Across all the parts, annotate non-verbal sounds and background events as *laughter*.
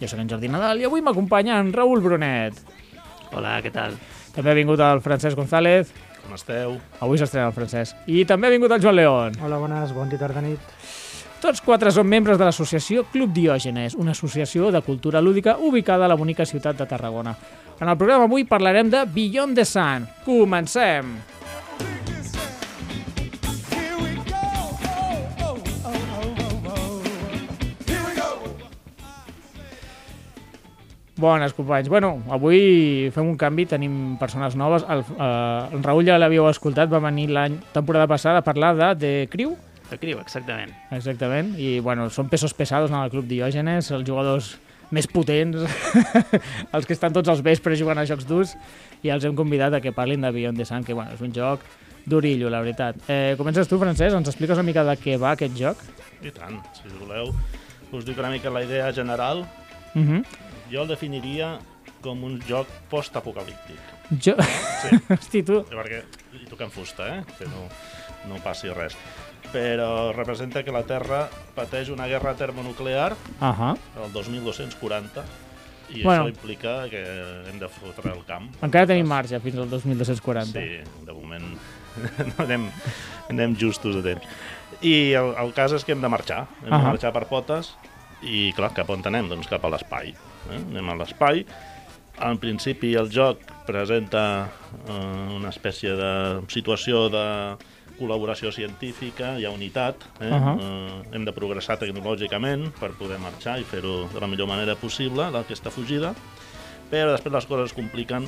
Jo sóc en Jordi Nadal i avui m'acompanya en Raül Brunet. Hola, què tal? També ha vingut el Francesc González, Com esteu? avui s'estrena el Francesc. I també ha vingut el Joan León. Hola, bones, bon dia, tarda, nit. Tots quatre són membres de l'associació Club Diògenes, una associació de cultura lúdica ubicada a la bonica ciutat de Tarragona. En el programa avui parlarem de Beyond the Sun. Comencem! Here Bones, companys. Bueno, avui fem un canvi, tenim persones noves. El, eh, el Raül ja l'havíeu escoltat, va venir l'any temporada passada a parlar de The Crew, De Criu, exactament. exactament, i bueno, són pesos pesados en el club Diògenes, els jugadors més potents, *laughs* els que estan tots als vespres jugant a jocs durs, i els hem convidat a que parlin de Beyond the Sun, que bueno, és un joc durillo, la veritat. Eh, comences tu, Francesc, ens expliques una mica de què va aquest joc? I tant, si voleu. Us dic una mica la idea general. Uh -huh. Jo el definiria com un joc post-apocalíptic. Jo... Sí, *laughs* Hosti, tu... perquè i tocant fusta, eh? Que no, no passi res. Però representa que la Terra pateix una guerra termonuclear Ahà. el 2240 i Bueno. això implica que hem de fotre el camp. Encara tenim marge fins al 2240. Sí, de moment *laughs* no anem, anem justos de temps. I el, el cas és que hem de marxar. Hem Ahà. de marxar per potes i, clar, cap on anem? Doncs cap a l'espai. Eh? Anem a l'espai. En principi el joc presenta eh, una espècie de situació de col·laboració científica, hi ha unitat, eh? Ahà. eh, hem de progressar tecnològicament per poder marxar i fer-ho de la millor manera possible, d'aquesta fugida, però després les coses es compliquen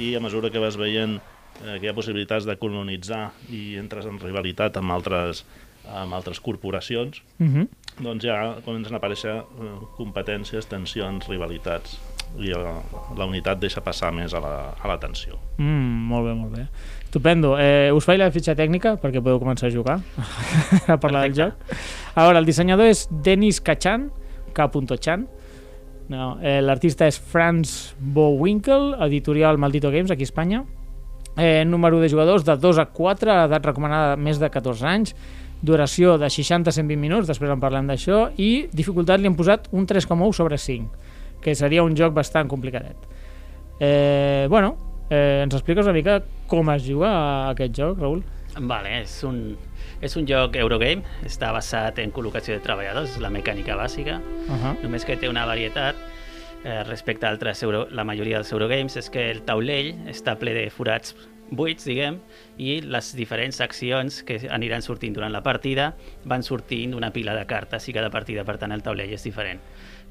i a mesura que vas veient eh, que hi ha possibilitats de colonitzar i entres en rivalitat amb altres, amb altres corporacions, Uh -huh. Doncs ja comencen a aparèixer eh, competències, tensions, rivalitats i la, la unitat deixa passar més a la, a la tensió. Mm, molt bé, molt bé. Estupendo. Eh, us faig la fitxa tècnica perquè podeu començar a jugar, *laughs* a parlar del joc. A veure, el dissenyador és Denis Kachan, K.Chan. No, eh, L'artista és Franz Bowinkel, editorial Maldito Games, aquí a Espanya. Eh, número de jugadors de 2 a 4, edat recomanada més de 14 anys, duració de 60 a 120 minuts, després en parlem d'això, i dificultat li han posat un 3,1 sobre 5, que seria un joc bastant complicadet. Eh, bueno, eh, ens expliques una mica com es juga a aquest joc, Raül? Vale, és un, és un joc Eurogame, està basat en col·locació de treballadors, és la mecànica bàsica, Uh -huh. només que té una varietat eh, respecte a altres Euro, la majoria dels Eurogames, és que el taulell està ple de forats buits, diguem, i les diferents accions que aniran sortint durant la partida van sortint d'una pila de cartes i cada partida, per tant, el taulell és diferent,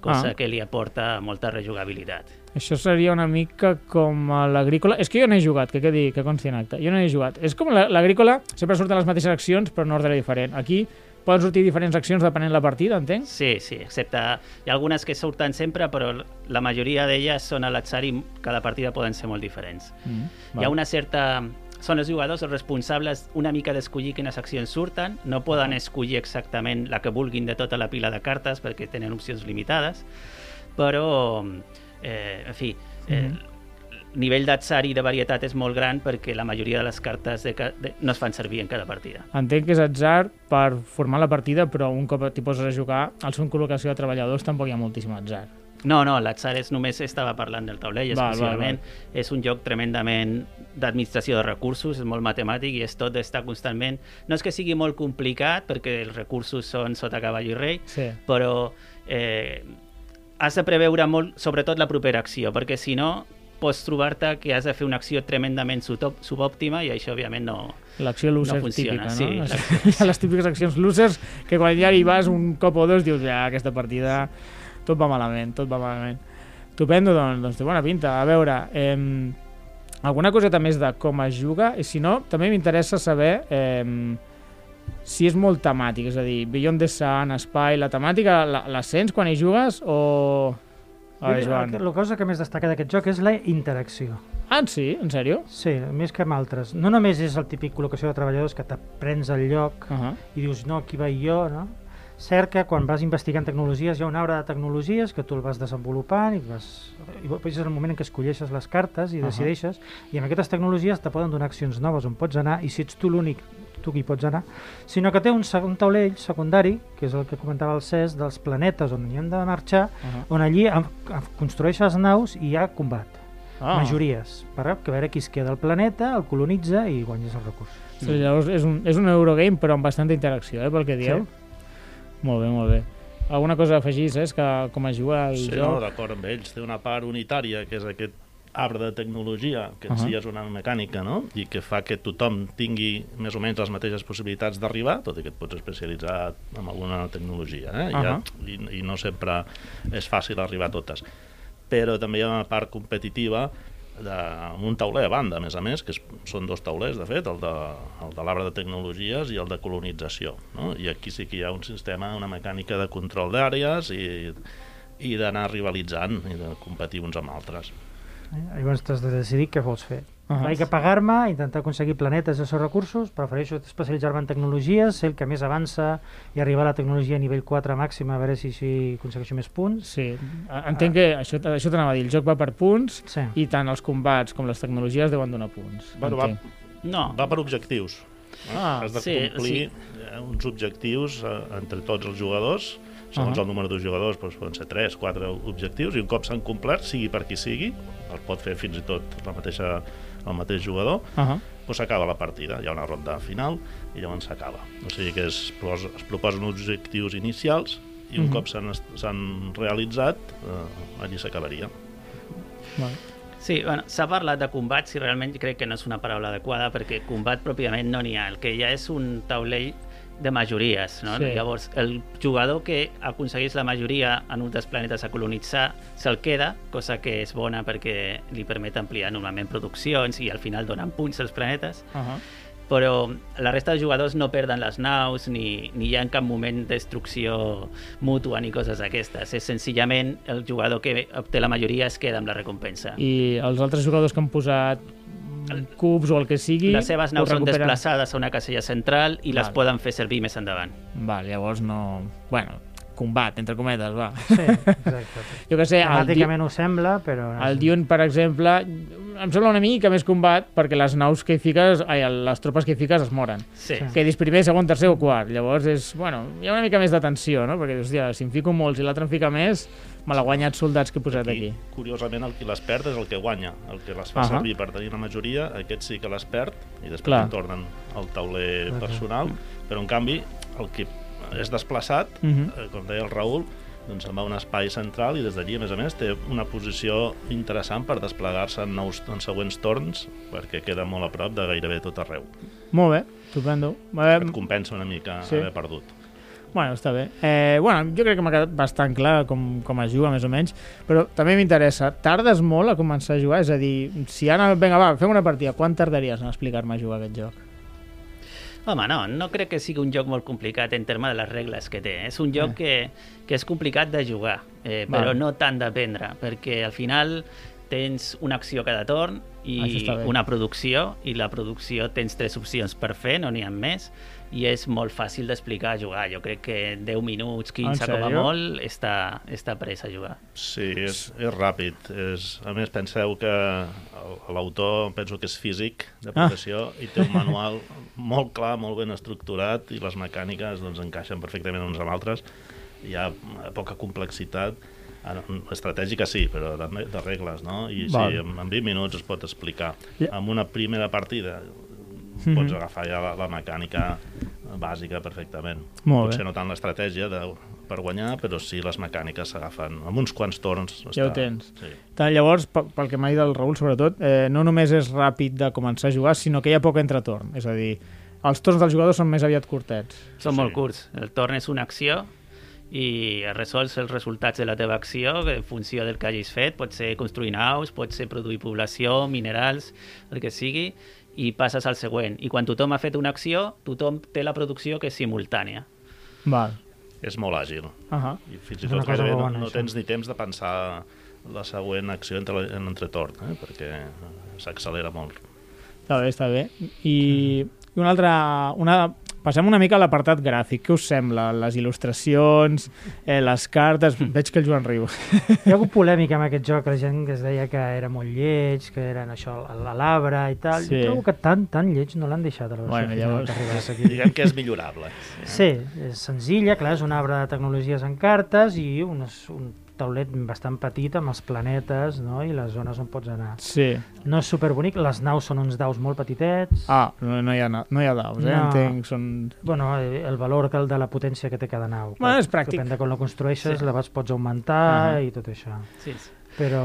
cosa Ah. que li aporta molta rejugabilitat. Això seria una mica com l'agrícola... És que jo no he jugat, que quedi que consti en acte. Jo no he jugat. És com la- l'agrícola, sempre surten les mateixes accions, però en ordre diferent. Aquí poden sortir diferents accions depenent la partida, entenc? Sí, sí, excepte hi ha algunes que surten sempre, però la majoria d'elles són a l'atzar i cada partida poden ser molt diferents. Mm, Hi ha una certa... Són els jugadors els responsables una mica d'escollir quines accions surten, no poden escollir exactament la que vulguin de tota la pila de cartes perquè tenen opcions limitades, però, eh, en fi, eh, el nivell d'atzar i de varietat és molt gran perquè la majoria de les cartes de, de, no es fan servir en cada partida. Entenc que és atzar per formar la partida, però un cop t'hi poses a jugar, al una col·locació de treballadors tampoc hi ha moltíssim atzar. No, no, l'atzar és només estava parlant del taulell Val, val, exclusivament. És un joc tremendament d'administració de recursos, és molt matemàtic i és tot d'estar constantment... No és que sigui molt complicat, perquè els recursos són sota cavall i rei, Sí. però eh, has de preveure molt, sobretot la propera acció, perquè si no pots trobar-te que has de fer una acció tremendament subòptima i això, òbviament, no... L'acció loser No funciona, típica, sí, *laughs* no? ha les típiques accions losers que quan ja hi vas un cop o dos dius, ja, aquesta partida tot va malament, tot va malament. Estupendo, doncs, doncs té bona pinta. A veure, eh, alguna coseta més de com es juga, i si no, també m'interessa saber eh, si és molt temàtic, és a dir, Beyond the Sun, Espai, la temàtica la, la sents quan hi jugues o... A veure, Jo- Joan. La cosa que més destaca d'aquest joc és la interacció. Ah, sí? En sèrio? Sí, més que amb altres. No només és el típic col·locació de treballadors que t'aprens el lloc Uh -huh. i dius, no, aquí vaig jo, no? Cert que quan vas investigant tecnologies hi ha un arbre de tecnologies que tu el vas desenvolupant i, vas, i és el moment en què escolleixes les cartes i decideixes i amb aquestes tecnologies te poden donar accions noves on pots anar i si ets tu l'únic tu qui pots anar, sinó que té un segon taulell secundari, que és el que comentava el CES, dels planetes on hi hem de marxar, Ahà. on allí em- em construeixes naus i hi ha combat, Ah. majories, per a veure qui es queda al planeta, el colonitza i guanyes el recurs. Sí, llavors és un, és un Eurogame però amb bastanta interacció, eh, pel que dieu. Molt bé, molt bé. Alguna cosa a afegir, és que com a jugar al Sí, no, joc... d'acord amb ells. Té una part unitària, que és aquest arbre de tecnologia, que en Ahà. si és una mecànica, no? I que fa que tothom tingui més o menys les mateixes possibilitats d'arribar, tot i que et pots especialitzar en alguna tecnologia, eh? Ahà. ja, i, I no sempre és fàcil arribar a totes. Però també hi ha una part competitiva de, amb un tauler a banda, a més a més, que és, són dos taulers, de fet, el de, el de l'arbre de tecnologies i el de colonització. No? I aquí sí que hi ha un sistema, una mecànica de control d'àrees i, i d'anar rivalitzant i de competir uns amb altres. Eh? Llavors t'has de decidir què vols fer. Ahà. Vaig a pagar-me, intentar aconseguir planetes i els seus recursos, prefereixo especialitzar-me en tecnologies, ser el que més avança i arribar a la tecnologia a nivell 4 màxima, a veure si així aconsegueixo més punts. Sí, entenc que això, això t'anava a dir, el joc va per punts Sí. i tant els combats com les tecnologies deuen donar punts. Bueno, va. No, va per objectius. Ah, Has de sí, complir eh, uns objectius eh, entre tots els jugadors, segons Ahà. el número de jugadors doncs poden ser 3, 4 objectius, i un cop s'han complert, sigui per qui sigui, el pot fer fins i tot la mateixa, el mateix jugador, uh -huh. doncs s'acaba la partida. Hi ha una ronda final i llavors s'acaba. O sigui que es, posa, es proposen objectius inicials i un Mhm. cop s'han realitzat, eh, allí s'acabaria. Vale. Sí, bueno, s'ha parlat de combat, si realment crec que no és una paraula adequada, perquè combat pròpiament no n'hi ha. El que ha és un taulell de majories, no? Sí. Llavors, el jugador que aconseguís la majoria en un dels planetes a colonitzar se'l queda, cosa que és bona perquè li permet ampliar normalment produccions i al final donen punts als planetes, Uh -huh. però la resta de jugadors no perden les naus ni, ni hi ha en cap moment destrucció mútua ni coses d'aquestes. És senzillament el jugador que obté la majoria es queda amb la recompensa. I els altres jugadors que han posat cubs o el que sigui... Les seves naus són recuperen? desplaçades a una casella central i les Val. poden fer servir més endavant. Val, llavors no... Bueno, combat, entre cometes, va. Sí, exacte. *laughs* Jo que sé, el, Temàticament ho sembla, però... el Dune, per exemple, em sembla una mica més combat perquè les naus que hi fiques, ai, les tropes que hi fiques es moren. Sí. Sí. Que dis primer, segon, tercer o quart. Llavors és, bueno, hi ha una mica més de tensió, no? Perquè, hòstia, si em fico molts i l'altre em fica més, me l'ha guanyat soldats que he posat aquí. curiosament, el qui les perd és el que guanya. El que les fa Ahà. servir per tenir la majoria, aquest sí que les perd i després Clar. en tornen al tauler personal. Però, en canvi, el que és desplaçat, Mhm. eh, com deia el Raül, doncs se'n va a un espai central i des d'allí, a més a més, té una posició interessant per desplegar-se en, nous, en següents torns, perquè queda molt a prop de gairebé tot arreu. Molt bé, estupendo. Eh, Et compensa una mica sí. haver perdut. Bueno, està bé. Eh, bueno, jo crec que m'ha quedat bastant clar com, com es juga, més o menys, però també m'interessa. Tardes molt a començar a jugar? És a dir, si ara, vinga, va, fem una partida, quan tardaries en explicar-me a jugar aquest joc? Home, no, no crec que sigui un joc molt complicat en termes de les regles que té. És un joc Eh. que, que és complicat de jugar, eh, Val. però no tant d'aprendre, perquè al final tens una acció cada torn i una producció, i la producció tens tres opcions per fer, no n'hi ha més, i és molt fàcil d'explicar a jugar. Jo crec que 10 minuts, 15 com a molt, està, està pres a jugar. Sí, és, és ràpid. És, a més, penseu que el- l'autor penso que és físic de professió i té un manual molt clar, molt ben estructurat i les mecàniques doncs, encaixen perfectament uns amb altres. Hi ha poca complexitat Ara, estratègica sí, però de, de regles, no? I Val. sí, en, en 20 minuts es pot explicar. Amb una primera partida Mhm. pots agafar ja la, la mecànica bàsica perfectament. Molt Potser bé. no tant l'estratègia de, per guanyar, però sí les mecàniques s'agafen amb uns quants torns. Ja ho tens. Sí. Tant, llavors, pe- pel que m'ha dit el Raül, sobretot, eh, no només és ràpid de començar a jugar, sinó que hi ha poc entretorn. És a dir, els torns dels jugadors són més aviat curtets. Són Sí. molt curts. El torn és una acció i resols els resultats de la teva acció en funció del que hagis fet. Pot ser construir naus, pot ser produir població, minerals, el que sigui, i passes al següent. I quan tothom ha fet una acció, tothom té la producció que és simultània. Val. És molt àgil. Uh -huh. I fins i tot gairebé no, bona, no això. tens ni temps de pensar la següent acció entre, en entretorn, eh? perquè s'accelera molt. Està bé, està bé. I, i una altra... Una, passem una mica a l'apartat gràfic. Què us sembla? Les il·lustracions, eh, les cartes... Veig que el Joan riu. Hi ha hagut polèmica amb aquest joc, la gent que es deia que era molt lleig, que eren això, a l'arbre i tal. Sí. Jo trobo que tan, tan lleig no l'han deixat a la versió Bueno, llavors- que *laughs* aquí. Diguem que és millorable. Sí, és senzilla, clar, és un arbre de tecnologies en cartes i un, un taulet bastant petit amb els planetes no? i les zones on pots anar. Sí. No és superbonic, les naus són uns daus molt petitets. Ah, no, no, hi ha, no hi ha daus, eh? No. Entenc, són... Bueno, eh, el valor que el de la potència que té cada nau. Bueno, és pràctic. Depèn de com la construeixes, Sí. la vas, pots augmentar Ahà. i tot això. Sí, sí. Però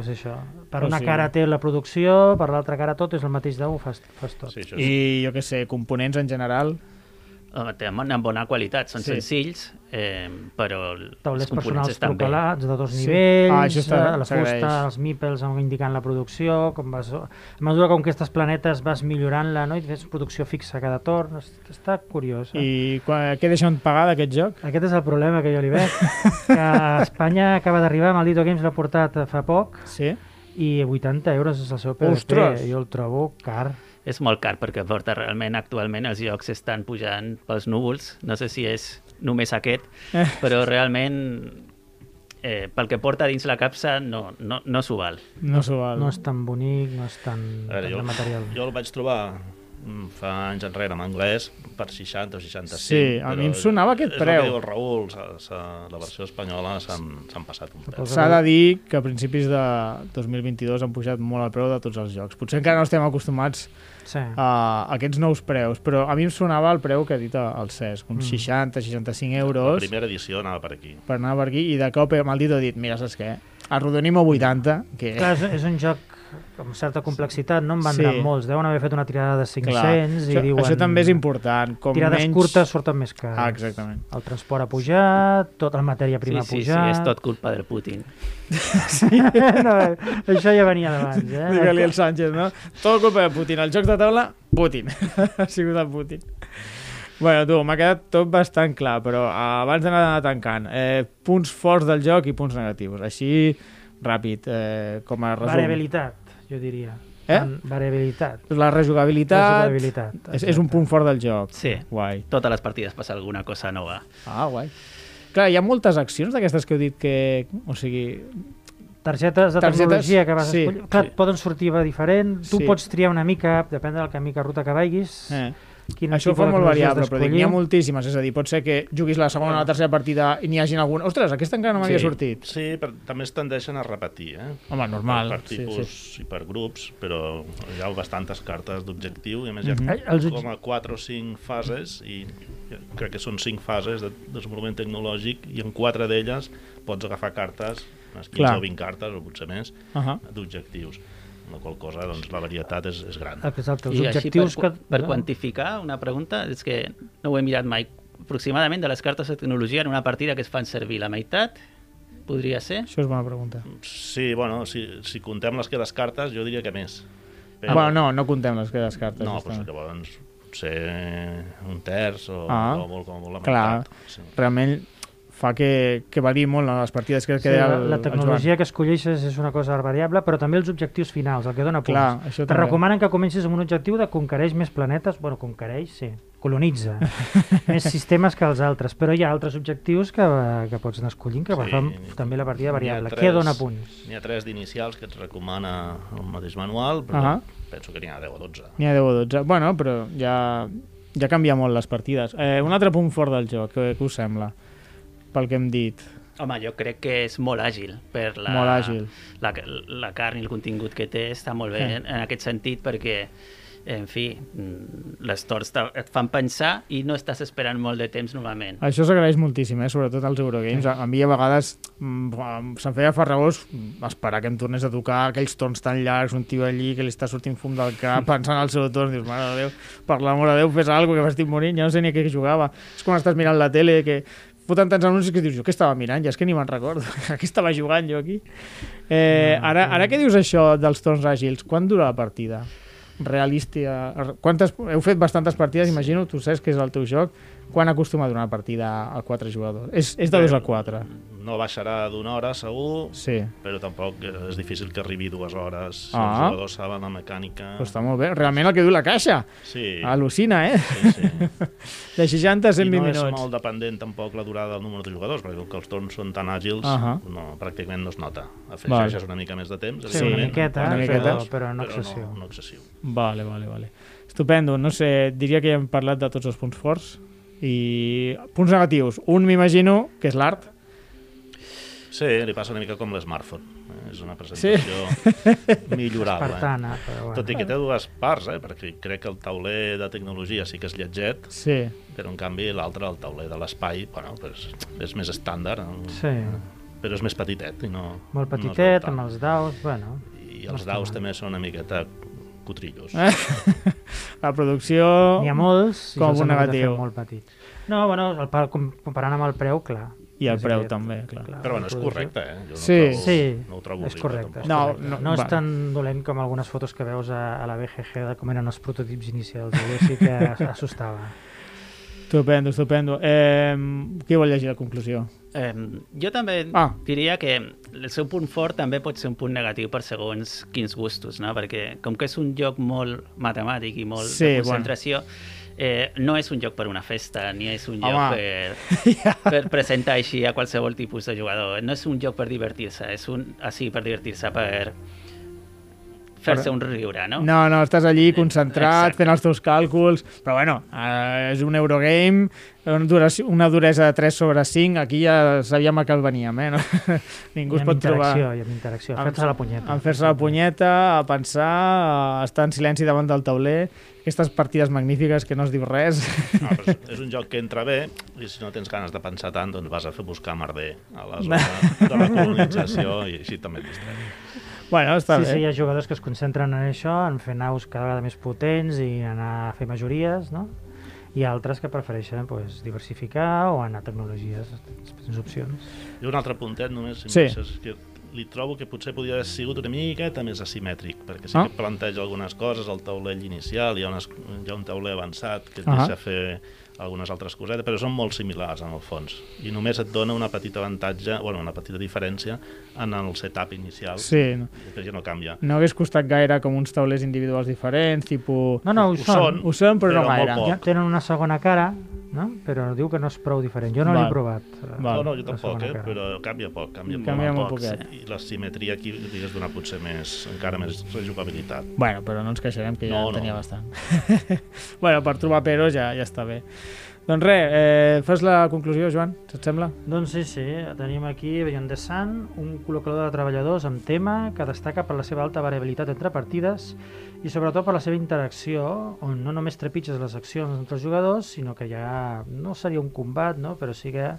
és això. Per una sigui- cara té la producció, per l'altra cara tot és el mateix dau, ho fas, fas tot. Sí, és... I jo què sé, components en general... Home, tenen una bona qualitat, són Sí. sí. senzills, eh, però els Taulets components personals estan bé. propelats de dos Sí. nivells, Ah, està- eh, la fusta, els mípels indicant la producció, com vas, a mesura que aquests planetes vas millorant-la no? i fes producció fixa cada torn, es- està curiós. Eh? I quan, què deixen pagar d'aquest joc? Aquest és el problema que jo li veig, que a *laughs* Espanya acaba d'arribar, Maldito Games l'ha portat fa poc, Sí? i 80 euros és el seu PVP, Ostres! jo el trobo car. És molt car perquè porta realment actualment els jocs estan pujant pels núvols. No sé si és només aquest, Eh. però realment eh, pel que porta dins la capsa no, no, no s'ho val. No s'ho val. No és tan bonic, no és tan, veure, tan jo, de material. jo el vaig trobar fa anys enrere en anglès per 60 o 65 Sí, a mi em sonava aquest és preu. el que diu el Raül s'ha- s'ha- la versió espanyola s'han s'han passat un preu S'ha de dir que a principis de 2022 han pujat molt el preu de tots els jocs. Potser encara no estem acostumats Sí. a aquests nous preus, però a mi em sonava el preu que ha dit el Cesc, uns Mm. 60-65 la euros primera edició anava per aquí per anar per aquí, i de cop el dit ha dit, mira, saps què? Arrodonim a 80, que... Clar, és, és un joc amb certa complexitat, no en vendran Sí. molts, deuen haver fet una tirada de 500 Clar, i això, diuen... això també és important. Com Tirades menys... curtes surten més cares. Ah, exactament. El transport ha pujat, tota la matèria prima sí, sí, ha sí, pujat... és tot culpa del Putin. *laughs* *laughs* no, això ja venia d'abans, eh? *laughs* Digue-li el Sánchez, no? Tot culpa de Putin. Els jocs de taula, Putin. ha sigut el Putin. Bueno, tu, m'ha quedat tot bastant clar, però abans d'anar tancant, eh, punts forts del joc i punts negatius. Així, ràpid, eh, com a resum. Variabilitat, jo diria. Eh? En- Variabilitat. La rejugabilitat, Rejugabilitat, és, és un punt fort del joc. Sí, Guai. totes les partides passa alguna cosa nova. Ah, guai. Clar, hi ha moltes accions d'aquestes que heu dit que... O sigui, Targetes de Targetes, tecnologia que vas sí, escollir. Clar, sí. poden sortir de diferent. Tu Sí. pots triar una mica, depèn del camí que ruta que vagis. eh, quin això tipus fa molt variable, però dic, n'hi ha moltíssimes. És a dir, pot ser que juguis la segona o la tercera partida i n'hi hagi alguna... Ostres, aquesta encara no m'havia Sí. sortit. sí, però també es tendeixen a repetir eh? Home, normal. per Sí, tipus sí. i per grups però hi ha bastantes cartes d'objectiu i a més hi ha els obje- com a 4 o 5 fases i crec que són 5 fases de desenvolupament tecnològic i en 4 d'elles pots agafar cartes unes 15 Clar. o 20 cartes o potser més Uh -huh. d'objectius la qual cosa doncs, la varietat és, és gran Exacte, els I així, objectius per, que... per quantificar una pregunta, és que no ho he mirat mai. Aproximadament de les cartes de tecnologia en una partida que es fan servir la meitat, podria ser? Això és bona pregunta. Sí, bueno, si, si contem les que les cartes, jo diria que més. Ah, bueno, no, no contem les, les cartes. No, doncs està. llavors ser un terç o, Ah, o molt com molt la clar. meitat. Sí. Realment fa que, que variï molt no, les partides que, Sí, que deia la, el, la el tecnologia que escolleixes és una cosa variable, però també els objectius finals, el que dona punts. Clar, això Te també. recomanen que comencis amb un objectiu de conquereix més planetes, bueno, conquereix, sí, colonitza *laughs* més sistemes que els altres, però hi ha altres objectius que, que pots anar escollint que Sí, fan també la partida variable. tres- Què dona punts? N'hi ha tres d'inicials que et recomana el mateix manual, però Ahà. penso que n'hi ha 10 o 12. N'hi ha 10 o 12. Bueno, però ja, ja canvia molt les partides. Eh, un altre punt fort del joc, què, què us sembla? Pel que hem dit. Home, jo crec que és molt àgil per la, Molt àgil. La, la carn i el contingut que té està molt bé Sí. en, en aquest sentit perquè en fi, mm, les torns te- et fan pensar i no estàs esperant molt de temps normalment. Això s'agraeix moltíssim, eh? sobretot als Eurogames. A, a mi a vegades mm, se'm feia farragós esperar que em tornés a tocar aquells torns tan llargs, un tio allí que li està sortint fum del cap pensant al seu torn, dius, mare de Déu, per l'amor de Déu, fes alguna que m'estic morint, ja no sé ni a què jugava. És com estàs mirant la tele, que foten tants anuncis que dius, jo què estava mirant? Ja és que ni me'n recordo. *laughs* a què estava jugant jo aquí? Eh, ara, ara què dius això dels torns àgils? Quan dura la partida? realista... Quantes, heu fet bastantes partides, imagino, tu saps que és el teu joc. Quan acostuma a donar partida a 4 jugadors? És, és de 2 a 4. No baixarà d'una hora, segur, Sí. però tampoc eh, és difícil que arribi dues hores. Si Ah. els jugadors saben la mecànica... Però està molt bé. Realment el que diu la caixa. Sí, Al·lucina, eh? sí, sí. *laughs* De 60 a I 120 no és minuts. molt dependent tampoc la durada del número de jugadors, perquè com que els torns són tan àgils, Ahà. no, pràcticament no es nota. Afegeixes una mica més de temps, Sí, una miqueta, una miqueta. Però, però no però excessiu. no, no excessiu. Vale, vale, vale. Estupendo. No sé, diria que ja hem parlat de tots els punts forts. I punts negatius. Un m'imagino que és l'art. Sí, li passa una mica com l'smartphone. Eh? És una presentació *laughs* millorable. Espartana, però bueno. Tot i que té dues parts, eh? perquè crec que el tauler de tecnologia sí que és lletget, Sí. però en canvi l'altre, el tauler de l'espai, bueno, pues, és més estàndard, eh? Sí, però és més petitet. I no, molt no petitet, tant. amb els daus, bueno... I no els daus també són una miqueta cotrillos. Eh? *laughs* La producció... N'hi ha molts i Com un negatiu. molt petits. No, bueno, el, pa- com- comparant amb el preu, clar. I el és preu també, clar. Però bueno, és correcte, eh? Jo no Sí. trobo, Sí, no ho trobo és correcte. és No, no, no, és va. tan dolent com algunes fotos que veus a, a la BGG de com eren els prototips inicials. Allò sí que *laughs* assustava. Estupendo, estupendo. Eh, qui vol llegir la conclusió? Eh, jo també Ah. ah. diria que el seu punt fort també pot ser un punt negatiu per segons quins gustos, no? perquè com que és un joc molt matemàtic i molt Sí, de concentració, eh, no és un joc per una festa, ni és un Home. joc per, *laughs* per presentar així a qualsevol tipus de jugador. No és un joc per divertir-se, és un així per divertir-se, per fer-se un riure, no? No, no, estàs allí concentrat, Exacte. fent els teus càlculs, però bueno, eh, és un Eurogame, una, duresa de 3 sobre 5, aquí ja sabíem a què veníem, eh? No? *laughs* Ningú es pot trobar... interacció, I amb interacció, Amb- fer-se la punyeta. En fer-se la punyeta, a pensar, a estar en silenci davant del tauler, aquestes partides magnífiques que no es diu res. No, és, és un joc que entra bé i si no tens ganes de pensar tant, doncs vas a fer buscar merder a la *laughs* zona de la colonització i així també et distreus. Bueno, està Sí, bé. sí, hi ha jugadors que es concentren en això, en fer naus cada vegada més potents i anar a fer majories, no? I altres que prefereixen pues, diversificar o anar a tecnologies, tens opcions. I un altre puntet només, si Sí. deixes, que li trobo que potser podria haver sigut una miqueta més asimètric, perquè sí Ah. que planteja algunes coses, el taulell inicial, hi ha, unes, hi ha un tauler avançat que et Ah. deixa fer algunes altres cosetes, però són molt similars en el fons, i només et dona una petita avantatge, bueno, una petita diferència en el setup inicial, Sí, no. que ja no canvia. no hagués costat gaire com uns taulers individuals diferents, tipus... No, no, ho, Ho són. són, Ho són, però, no Però molt gaire. Ja tenen una segona cara, no? però diu que no és prou diferent. Jo no l'he provat. eh, Val. No, no, jo la tampoc, eh? cara. però canvia poc, canvia, Canvia molt, molt poc, poquet. I la simetria aquí li hagués donat potser més, encara més rejugabilitat. Bueno, però no ens queixarem, que ja No, no. tenia bastant. *laughs* bueno, per trobar peros ja, ja està bé. Doncs res, eh, fas la conclusió, Joan, et sembla? Doncs sí, sí, tenim aquí Beyond the Sun, un col·locador de treballadors amb tema que destaca per la seva alta variabilitat entre partides i sobretot per la seva interacció, on no només trepitges les accions entre els jugadors, sinó que ja no seria un combat, no? però sí que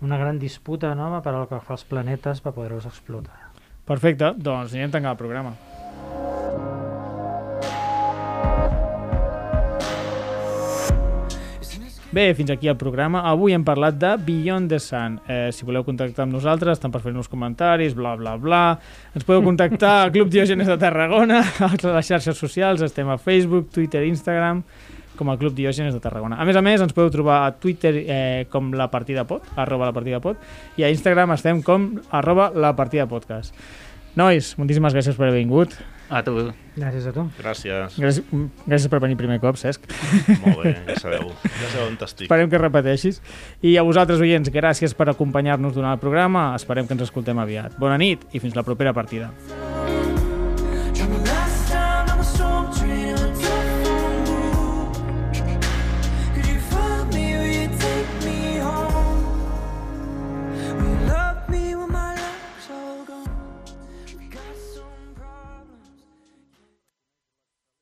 una gran disputa no? per al que fa els planetes per poder-los explotar. Perfecte, doncs anirem tancant el programa. Bé, fins aquí el programa. Avui hem parlat de Beyond the Sun. Eh, si voleu contactar amb nosaltres, tant per fer-nos comentaris, bla, bla, bla, ens podeu contactar a Club Diògenes de Tarragona, a les xarxes socials, estem a Facebook, Twitter, Instagram, com a Club Diògenes de Tarragona. A més a més, ens podeu trobar a Twitter eh, com la partida pot, arroba la partida pot, i a Instagram estem com arroba la partida podcast. Nois, moltíssimes gràcies per haver vingut. A tu. Gràcies a tu. Gràcies, Gràcies, gràcies per venir primer cop, Cesc. molt bé, ja sabeu, ja sabeu on t'estic. Esperem que repeteixis. I a vosaltres, oients, gràcies per acompanyar-nos durant el programa. Esperem que ens escoltem aviat. Bona nit i fins la propera partida.